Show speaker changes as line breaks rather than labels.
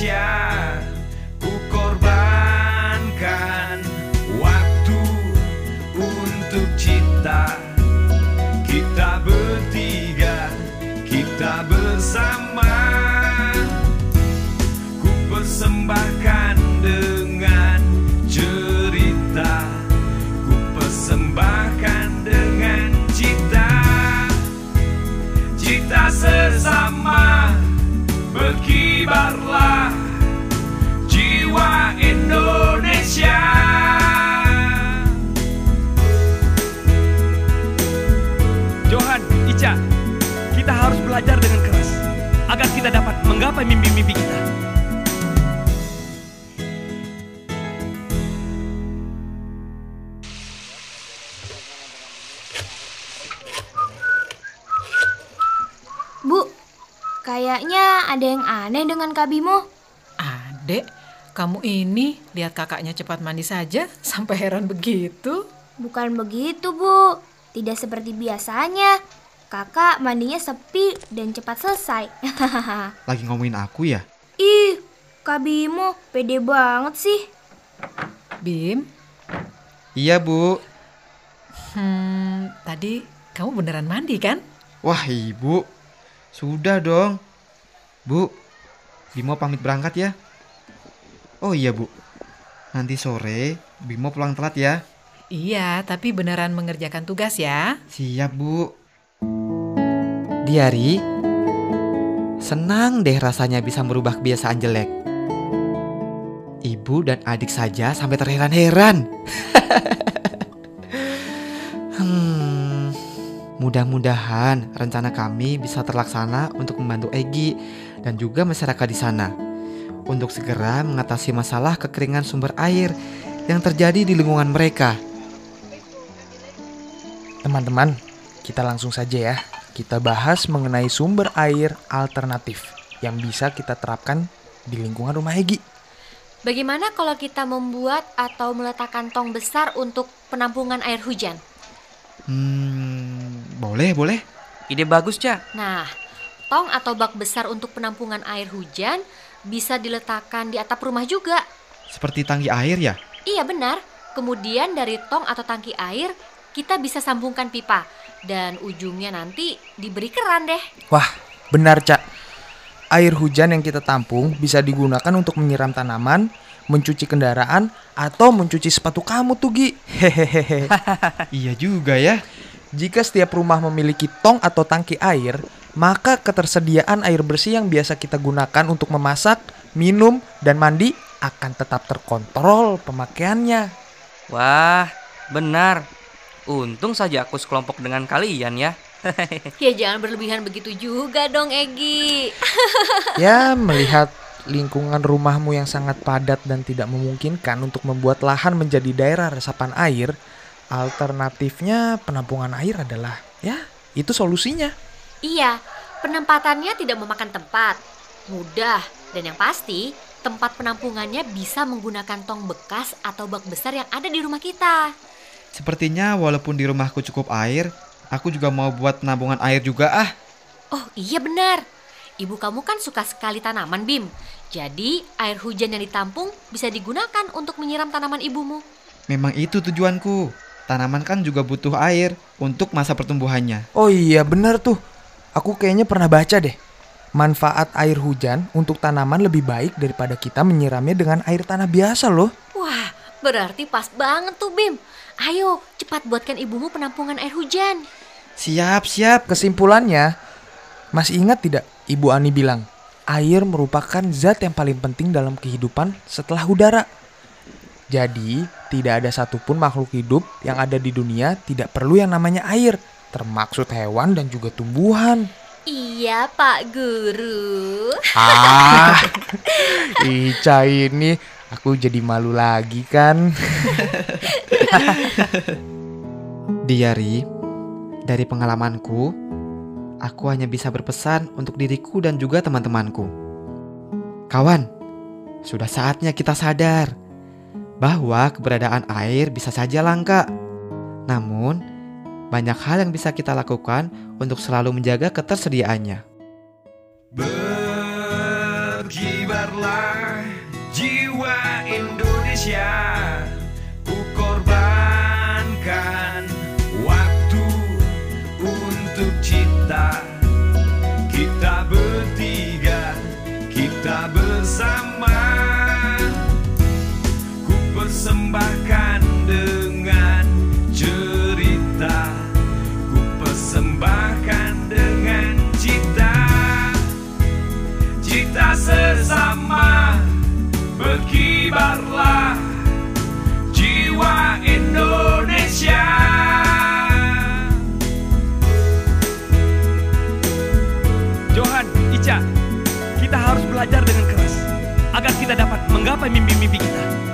Indonesia
Ica, kita harus belajar dengan keras agar kita dapat menggapai mimpi-mimpi kita.
Bu, kayaknya ada yang aneh dengan Kak Bimo.
Adek, kamu ini lihat kakaknya cepat mandi saja sampai heran begitu.
Bukan begitu, Bu. Tidak seperti biasanya. Kakak mandinya sepi dan cepat selesai.
Lagi ngomongin aku ya?
Ih, Kak Bimo pede banget sih.
Bim,
Iya bu.
hmm, tadi kamu beneran mandi kan?
Wah ibu. Sudah dong. Bu, Bimo pamit berangkat ya. Oh iya bu. Nanti sore Bimo pulang telat ya.
Iya, tapi beneran mengerjakan tugas ya.
Siap bu. Diari, senang deh rasanya bisa merubah kebiasaan jelek. Ibu dan adik saja sampai terheran-heran. hmm, mudah-mudahan rencana kami bisa terlaksana untuk membantu Egi dan juga masyarakat di sana untuk segera mengatasi masalah kekeringan sumber air yang terjadi di lingkungan mereka.
Teman-teman, kita langsung saja ya. Kita bahas mengenai sumber air alternatif yang bisa kita terapkan di lingkungan rumah Egi.
Bagaimana kalau kita membuat atau meletakkan tong besar untuk penampungan air hujan?
Hmm, boleh, boleh.
Ide bagus, Cak.
Nah, tong atau bak besar untuk penampungan air hujan bisa diletakkan di atap rumah juga.
Seperti tangki air ya?
Iya benar. Kemudian dari tong atau tangki air kita bisa sambungkan pipa dan ujungnya nanti diberi keran deh.
Wah, benar Cak. Air hujan yang kita tampung bisa digunakan untuk menyiram tanaman, mencuci kendaraan, atau mencuci sepatu kamu tuh Gi. Hehehe.
Iya juga ya.
Jika setiap rumah memiliki tong atau tangki air, maka ketersediaan air bersih yang biasa kita gunakan untuk memasak, minum, dan mandi akan tetap terkontrol pemakaiannya.
Wah, benar. Untung saja aku sekelompok dengan kalian ya.
Ya jangan berlebihan begitu juga dong Egi.
Ya, melihat lingkungan rumahmu yang sangat padat dan tidak memungkinkan untuk membuat lahan menjadi daerah resapan air, alternatifnya penampungan air adalah ya, itu solusinya.
Iya, penempatannya tidak memakan tempat, mudah, dan yang pasti tempat penampungannya bisa menggunakan tong bekas atau bak besar yang ada di rumah kita.
Sepertinya walaupun di rumahku cukup air, aku juga mau buat penampungan air juga ah.
Oh iya benar, ibu kamu kan suka sekali tanaman Bim. Jadi air hujan yang ditampung bisa digunakan untuk menyiram tanaman ibumu.
Memang itu tujuanku. Tanaman kan juga butuh air untuk masa pertumbuhannya.
Oh iya, benar tuh. Aku kayaknya pernah baca deh. Manfaat air hujan untuk tanaman lebih baik daripada kita menyiramnya dengan air tanah biasa loh.
Wah, berarti pas banget tuh Bim. Ayo, cepat buatkan ibumu penampungan air hujan.
Siap, siap.
Kesimpulannya, masih ingat tidak Ibu Ani bilang, air merupakan zat yang paling penting dalam kehidupan setelah udara. Jadi, tidak ada satupun makhluk hidup yang ada di dunia tidak perlu yang namanya air, termaksud hewan dan juga tumbuhan.
Iya, Pak Guru.
Ah, Ica ini aku jadi malu lagi kan.
Diari, dari pengalamanku, aku hanya bisa berpesan untuk diriku dan juga teman-temanku. Kawan, sudah saatnya kita sadar bahwa keberadaan air bisa saja langka. Namun, banyak hal yang bisa kita lakukan untuk selalu menjaga ketersediaannya.
Berkibarlah Indonesia
Johan, Ica, kita harus belajar dengan keras agar kita dapat menggapai mimpi-mimpi kita.